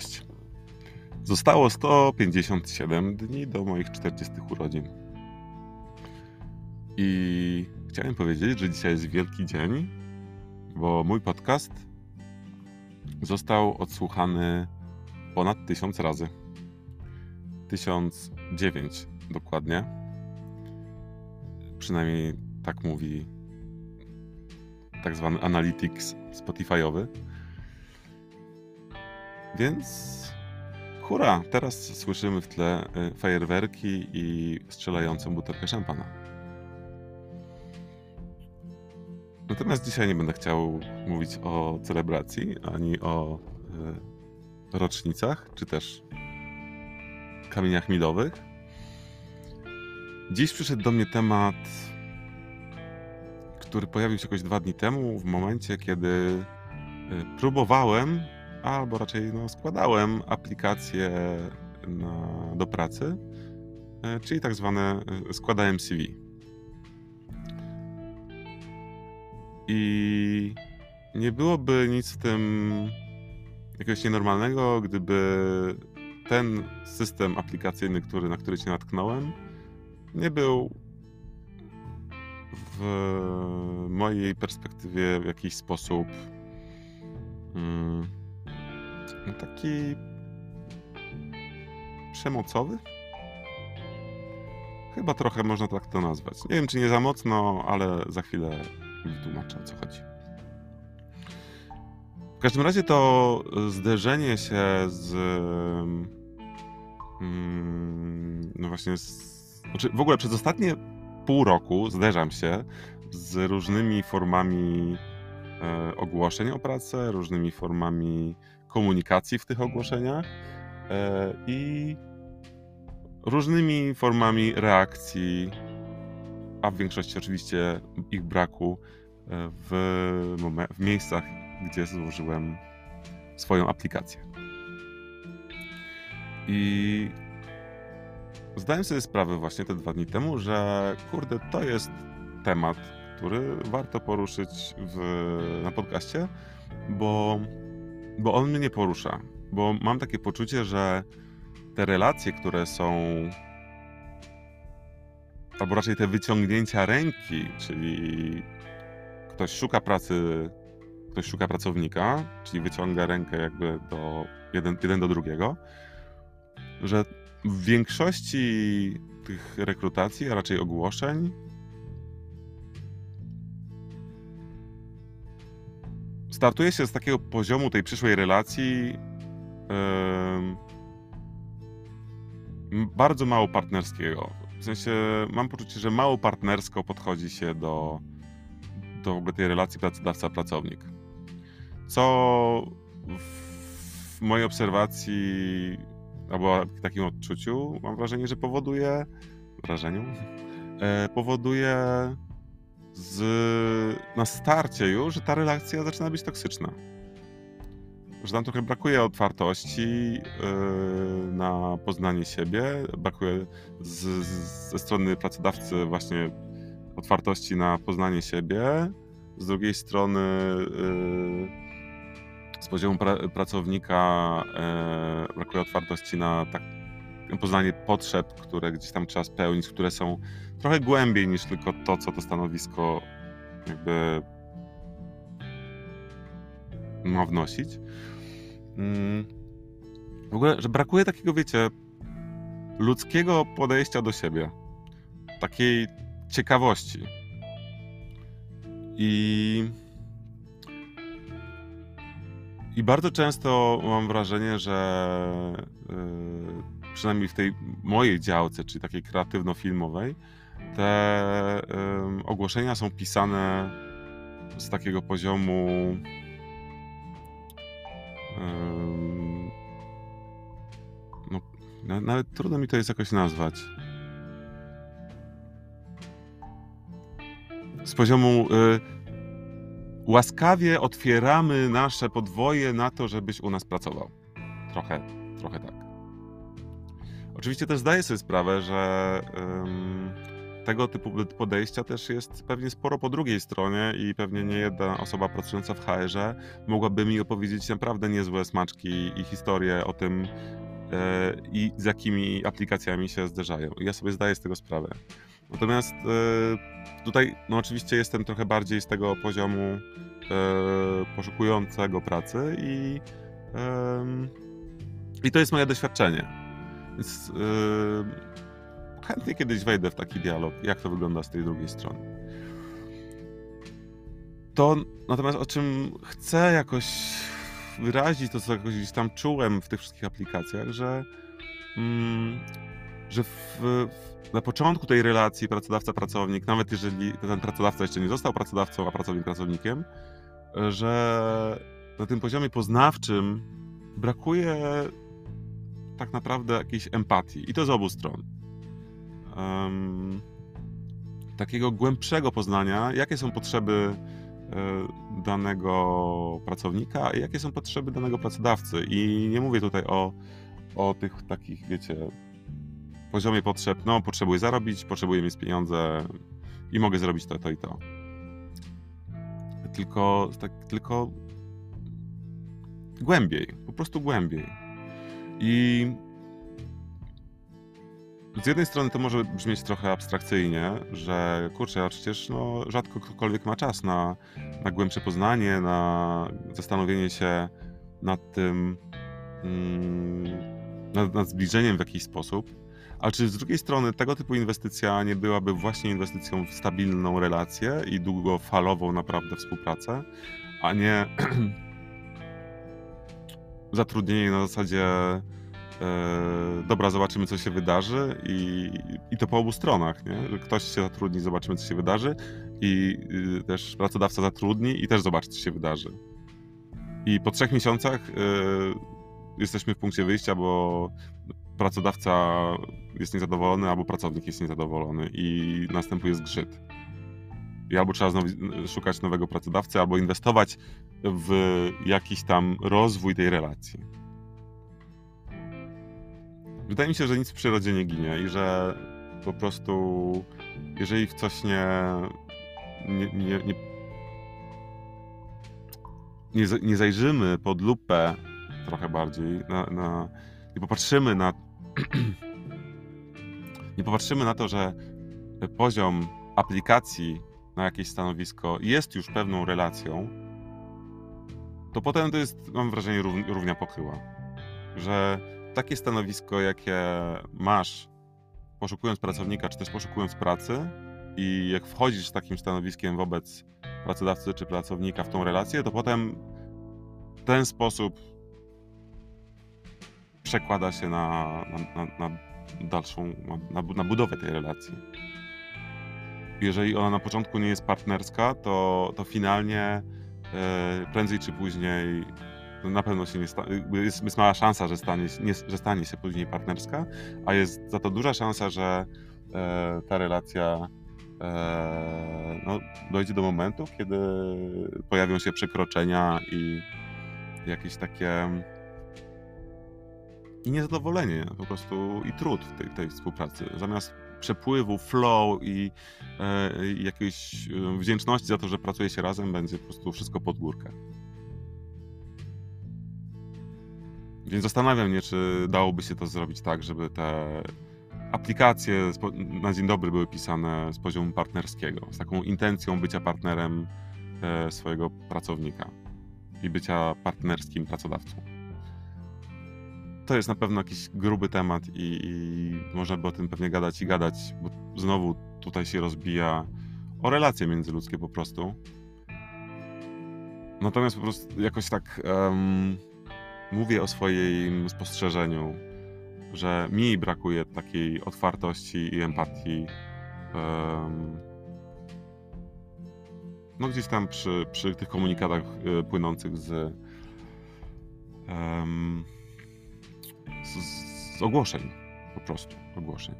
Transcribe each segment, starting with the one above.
Cześć. Zostało 157 dni do moich 40 urodzin. I chciałem powiedzieć, że dzisiaj jest wielki dzień, bo mój podcast został odsłuchany ponad tysiąc razy. 1009 dokładnie. Przynajmniej tak mówi tak zwany analytics Spotify'owy. Więc hura, teraz słyszymy w tle y, fajerwerki i strzelającą butelkę szampana. Natomiast dzisiaj nie będę chciał mówić o celebracji, ani o y, rocznicach, czy też kamieniach milowych. Dziś przyszedł do mnie temat, który pojawił się jakoś dwa dni temu, w momencie, kiedy y, próbowałem albo raczej no, składałem aplikacje na, do pracy, e, czyli tak zwane e, składałem CV. I nie byłoby nic w tym jakiegoś nienormalnego, gdyby ten system aplikacyjny, który, na który się natknąłem, nie był w mojej perspektywie w jakiś sposób mm, no taki przemocowy? Chyba trochę można tak to nazwać. Nie wiem, czy nie za mocno, ale za chwilę wytłumaczę, o co chodzi. W każdym razie to zderzenie się z. Mm, no właśnie, z, znaczy w ogóle przez ostatnie pół roku zderzam się z różnymi formami e, ogłoszeń o pracę, różnymi formami komunikacji w tych ogłoszeniach e, i różnymi formami reakcji, a w większości oczywiście ich braku e, w, w miejscach, gdzie złożyłem swoją aplikację. I zdałem sobie sprawę właśnie te dwa dni temu, że kurde, to jest temat, który warto poruszyć w, na podcaście, bo bo on mnie porusza, bo mam takie poczucie, że te relacje, które są, albo raczej te wyciągnięcia ręki, czyli ktoś szuka pracy, ktoś szuka pracownika, czyli wyciąga rękę jakby do jeden, jeden do drugiego, że w większości tych rekrutacji, a raczej ogłoszeń, startuje się z takiego poziomu tej przyszłej relacji bardzo mało partnerskiego. W sensie mam poczucie, że mało partnersko podchodzi się do, do w ogóle tej relacji pracodawca-pracownik. Co w mojej obserwacji albo w takim odczuciu mam wrażenie, że powoduje wrażeniu, e, powoduje z, na starcie już, że ta relacja zaczyna być toksyczna. Że tam trochę brakuje otwartości yy, na poznanie siebie, brakuje z, z, ze strony pracodawcy właśnie otwartości na poznanie siebie, z drugiej strony yy, z poziomu pra, pracownika yy, brakuje otwartości na tak, poznanie potrzeb, które gdzieś tam trzeba spełnić, które są trochę głębiej niż tylko to, co to stanowisko jakby ma wnosić. Mm. W ogóle, że brakuje takiego, wiecie, ludzkiego podejścia do siebie. Takiej ciekawości. I. I bardzo często mam wrażenie, że yy, przynajmniej w tej mojej działce, czyli takiej kreatywno-filmowej, te um, ogłoszenia są pisane z takiego poziomu um, no, nawet trudno mi to jest jakoś nazwać. Z poziomu y, łaskawie otwieramy nasze podwoje na to, żebyś u nas pracował. Trochę, trochę tak. Oczywiście też zdaję sobie sprawę, że tego typu podejścia też jest pewnie sporo po drugiej stronie i pewnie nie jedna osoba pracująca w HR-ze mogłaby mi opowiedzieć naprawdę niezłe smaczki i historie o tym, e, i z jakimi aplikacjami się zderzają. Ja sobie zdaję z tego sprawę. Natomiast e, tutaj, no oczywiście jestem trochę bardziej z tego poziomu e, poszukującego pracy i, i to jest moje doświadczenie. Więc chętnie kiedyś wejdę w taki dialog, jak to wygląda z tej drugiej strony. To natomiast o czym chcę jakoś wyrazić, to co jakoś gdzieś tam czułem w tych wszystkich aplikacjach, że, mm, że w, w, na początku tej relacji pracodawca-pracownik, nawet jeżeli ten pracodawca jeszcze nie został pracodawcą, a pracownik pracownikiem, że na tym poziomie poznawczym brakuje tak naprawdę jakiejś empatii i to z obu stron um, takiego głębszego poznania, jakie są potrzeby e, danego pracownika i jakie są potrzeby danego pracodawcy. I nie mówię tutaj o, o tych takich, wiecie, poziomie potrzeb, no potrzebuję zarobić, potrzebuję mieć pieniądze i mogę zrobić to, to i to. Tylko, tak, tylko głębiej, po prostu głębiej. I z jednej strony to może brzmieć trochę abstrakcyjnie, że kurczę, a przecież no, rzadko ktokolwiek ma czas na, na głębsze poznanie, na zastanowienie się nad tym, mm, nad, nad zbliżeniem w jakiś sposób. Ale czy z drugiej strony tego typu inwestycja nie byłaby właśnie inwestycją w stabilną relację i długofalową naprawdę współpracę, a nie zatrudnienie na zasadzie e, dobra, zobaczymy, co się wydarzy i, i to po obu stronach, nie? Że ktoś się zatrudni, zobaczymy, co się wydarzy i y, też pracodawca zatrudni i też zobaczy, co się wydarzy. I po trzech miesiącach y, jesteśmy w punkcie wyjścia, bo pracodawca jest niezadowolony, albo pracownik jest niezadowolony i następuje zgrzyt. I albo trzeba znowu szukać nowego pracodawcy, albo inwestować w jakiś tam rozwój tej relacji. Wydaje mi się, że nic w przyrodzie nie ginie i że po prostu jeżeli w coś nie nie, nie, nie, nie, nie zajrzymy pod lupę trochę bardziej, na, na, nie popatrzymy na nie popatrzymy na to, że poziom aplikacji na jakieś stanowisko jest już pewną relacją, to potem to jest, mam wrażenie, równia pochyła. Że takie stanowisko, jakie masz, poszukując pracownika, czy też poszukując pracy, i jak wchodzisz z takim stanowiskiem wobec pracodawcy czy pracownika w tą relację, to potem ten sposób przekłada się na, na, na, na dalszą, na, na budowę tej relacji. Jeżeli ona na początku nie jest partnerska, to, to finalnie e, prędzej czy później na pewno się nie stanie, jest, jest mała szansa, że stanie, nie, że stanie się później partnerska, a jest za to duża szansa, że e, ta relacja e, no, dojdzie do momentu, kiedy pojawią się przekroczenia i jakieś takie i niezadowolenie po prostu i trud w tej, tej współpracy. Zamiast przepływu, flow i, e, i jakiejś e, wdzięczności za to, że pracuje się razem, będzie po prostu wszystko pod górkę. Więc zastanawiam się, czy dałoby się to zrobić tak, żeby te aplikacje na dzień dobry były pisane z poziomu partnerskiego, z taką intencją bycia partnerem e, swojego pracownika i bycia partnerskim pracodawcą. To jest na pewno jakiś gruby temat i, i można by o tym pewnie gadać i gadać, bo znowu tutaj się rozbija o relacje międzyludzkie po prostu. Natomiast po prostu jakoś tak um, mówię o swoim spostrzeżeniu, że mi brakuje takiej otwartości i empatii. Um, no gdzieś tam przy, przy tych komunikatach y, płynących z, um, z, z, ogłoszeń, po prostu ogłoszeń.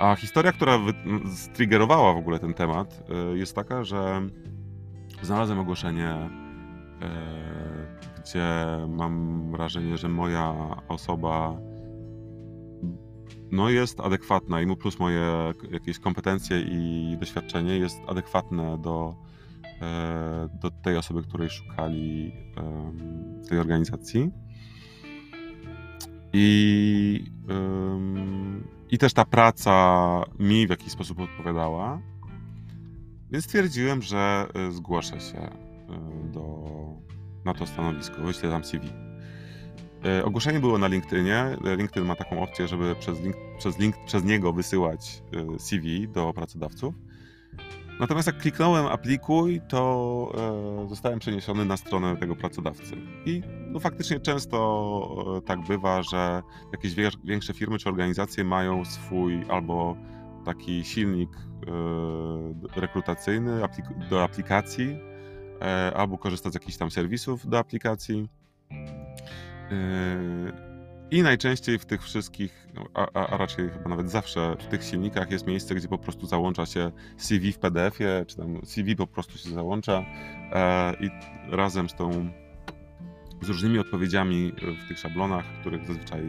A historia, która striggerowała w ogóle ten temat, y, jest taka, że znalazłem ogłoszenie y, gdzie mam wrażenie, że moja osoba no jest adekwatna i mu plus moje jakieś kompetencje i doświadczenie jest adekwatne do, e, do tej osoby, której szukali tej organizacji. I, I też ta praca mi w jakiś sposób odpowiadała. Więc stwierdziłem, że e, zgłoszę się e, do, na to stanowisko, wyślę tam CV. E, ogłoszenie było na LinkedInie. LinkedIn ma taką opcję, żeby przez, link, przez, link, przez niego wysyłać CV do pracodawców. Natomiast jak kliknąłem aplikuj, to e, zostałem przeniesiony na stronę tego pracodawcy. I no, faktycznie często e, tak bywa, że jakieś większe firmy czy organizacje mają swój albo taki silnik e, rekrutacyjny do aplikacji, albo korzysta z jakichś tam serwisów do aplikacji. I najczęściej w tych wszystkich, no, a, a, raczej chyba nawet zawsze w tych silnikach jest miejsce, gdzie po prostu załącza się CV w PDF-ie, czy tam CV po prostu się załącza e, i razem z tą, z różnymi odpowiedziami w tych szablonach, których zazwyczaj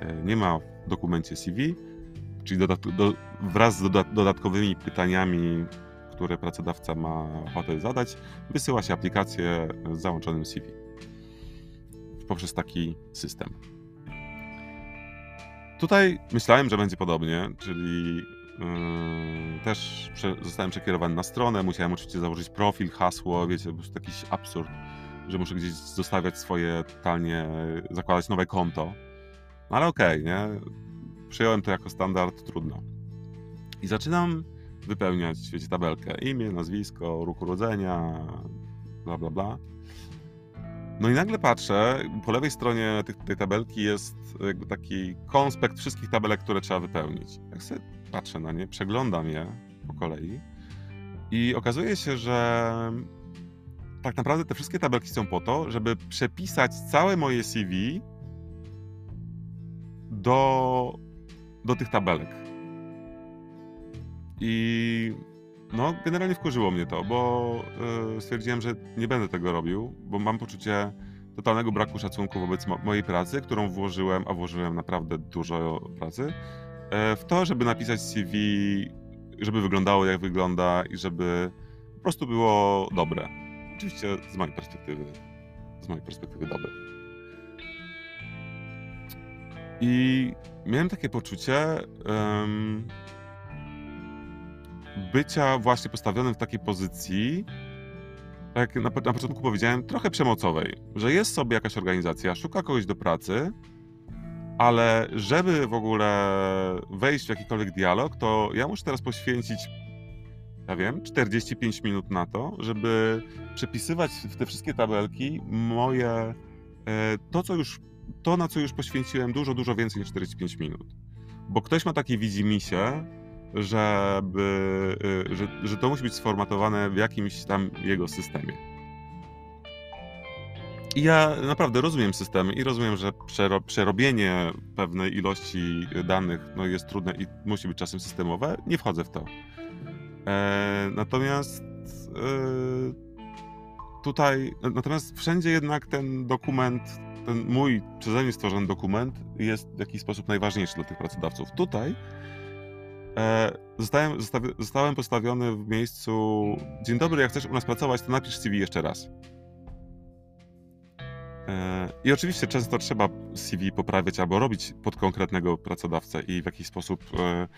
e, nie ma w dokumencie CV, czyli do, wraz z dodat, dodatkowymi pytaniami, które pracodawca ma ochotę zadać, wysyła się aplikację z załączonym CV poprzez taki system. Tutaj myślałem, że będzie podobnie, czyli yy, też prze, zostałem przekierowany na stronę, musiałem oczywiście założyć profil, hasło, wiecie, prostu jakiś absurd, że muszę gdzieś zostawiać swoje totalnie, zakładać nowe konto. No ale okej, okay, nie? Przyjąłem to jako standard, trudno. I zaczynam wypełniać, wiecie, tabelkę. Imię, nazwisko, róg urodzenia, bla, bla, bla. No i nagle patrzę, po lewej stronie tej, tej tabelki jest jakby taki konspekt wszystkich tabelek, które trzeba wypełnić. Jak sobie patrzę na nie, przeglądam je po kolei i okazuje się, że tak naprawdę te wszystkie tabelki są po to, żeby przepisać całe moje CV do, do tych tabelek. I no, generalnie wkurzyło mnie to, bo yy, stwierdziłem, że nie będę tego robił, bo mam poczucie totalnego braku szacunku wobec mo mojej pracy, którą włożyłem, a włożyłem naprawdę dużo pracy, yy, w to, żeby napisać CV, żeby wyglądało jak wygląda i żeby po prostu było dobre. Oczywiście z mojej perspektywy, z mojej perspektywy dobre. I miałem takie poczucie, bycia właśnie postawionym w takiej pozycji, tak jak na, na początku powiedziałem, trochę przemocowej, że jest sobie jakaś organizacja, szuka kogoś do pracy, ale żeby w ogóle wejść w jakikolwiek dialog, to ja muszę teraz poświęcić, ja wiem, 45 minut na to, żeby przepisywać w te wszystkie tabelki moje, e, to co już, to na co już poświęciłem dużo, dużo więcej niż 45 minut. Bo ktoś ma takie widzimisię, żeby, y, że, że to musi być sformatowane w jakimś tam jego systemie. I ja naprawdę rozumiem systemy i rozumiem, że przero, przerobienie pewnej ilości danych no, jest trudne i musi być czasem systemowe. Nie wchodzę w to. E, natomiast e, tutaj, natomiast wszędzie jednak ten dokument, ten mój przeze mnie stworzony dokument jest w jakiś sposób najważniejszy dla tych pracodawców. Tutaj zostałem, zostałem postawiony w miejscu Dzień dobry, jak chcesz u nas pracować, to napisz CV jeszcze raz. E, I oczywiście często trzeba CV poprawiać albo robić pod konkretnego pracodawcę i w jakiś sposób, e,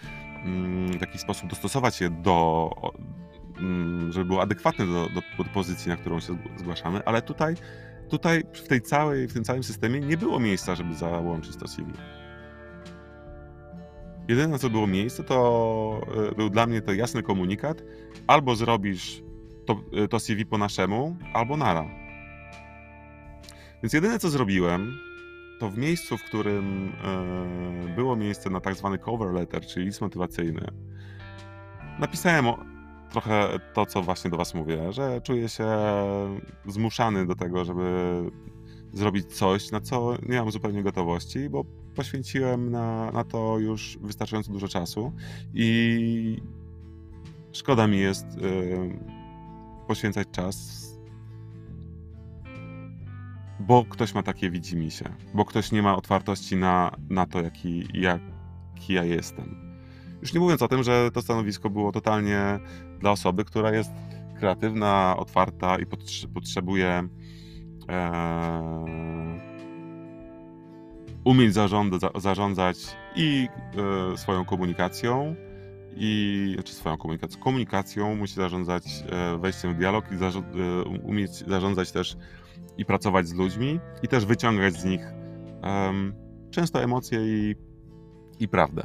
mm, w jakiś sposób dostosować je do, mm, żeby było adekwatne do, do, do pozycji, na którą się zgłaszamy, ale tutaj, tutaj w tej całej, w tym całym systemie nie było miejsca, żeby załączyć to CV. Jedyne, co było miejsce, to e, był dla mnie to jasny komunikat. Albo zrobisz to, e, to CV po naszemu, albo nara. Więc jedyne, co zrobiłem, to w miejscu, w którym e, było miejsce na tak zwany cover letter, czyli list motywacyjny, napisałem o, trochę to, co właśnie do was mówię, że czuję się zmuszany do tego, żeby zrobić coś, na co nie mam zupełnie gotowości, bo poświęciłem na, na to już wystarczająco dużo czasu i szkoda mi jest y, poświęcać czas, bo ktoś ma takie widzimisię, bo ktoś nie ma otwartości na, na to, jaki, jak, jaki ja jestem. Już nie mówiąc o tym, że to stanowisko było totalnie dla osoby, która jest kreatywna, otwarta i potrzebuje umieć zarządza, zarządzać i e, swoją komunikacją, i czy swoją komunikacją, komunikacją musi zarządzać e, wejściem w dialog i zarząd, e, umieć zarządzać też i pracować z ludźmi i też wyciągać z nich często emocje i, i prawdę.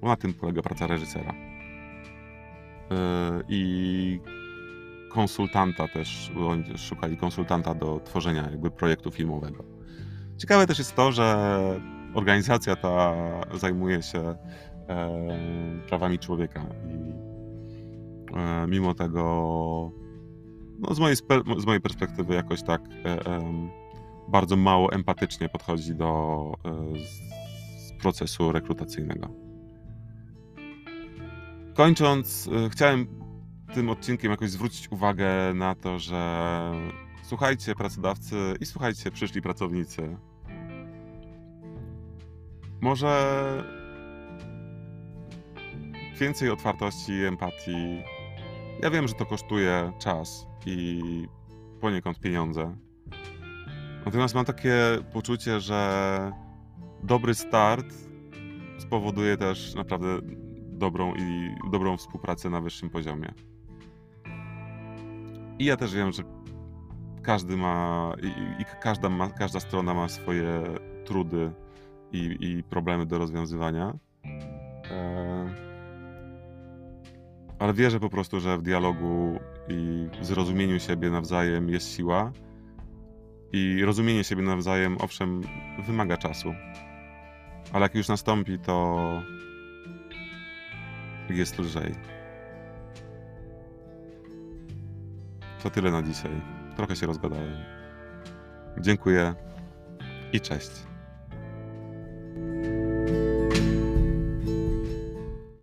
Bo na tym polega praca reżysera. I konsultanta też, oni szukali konsultanta do tworzenia jakby projektu filmowego. Ciekawe też jest to, że organizacja ta zajmuje się e, prawami człowieka i e, mimo tego no z, mojej, z mojej perspektywy jakoś tak e, bardzo mało empatycznie podchodzi do procesu rekrutacyjnego. Kończąc, chciałem tym odcinkiem jakoś zwrócić uwagę na to, że słuchajcie pracodawcy i słuchajcie przyszli pracownicy. Może więcej otwartości i empatii. Ja wiem, że to kosztuje czas i poniekąd pieniądze. Natomiast mam takie poczucie, że dobry start spowoduje też naprawdę dobrą i dobrą współpracę na wyższym poziomie. I ja też wiem, że każdy ma i, i każda, ma, każda strona ma swoje trudy i, i problemy do rozwiązywania. E, ale wierzę po prostu, że w dialogu i zrozumieniu siebie nawzajem jest siła. I rozumienie siebie nawzajem, owszem, wymaga czasu. Ale jak już nastąpi, to jest lżej. To tyle na dzisiaj. Trochę się rozgadałem. Dziękuję i cześć.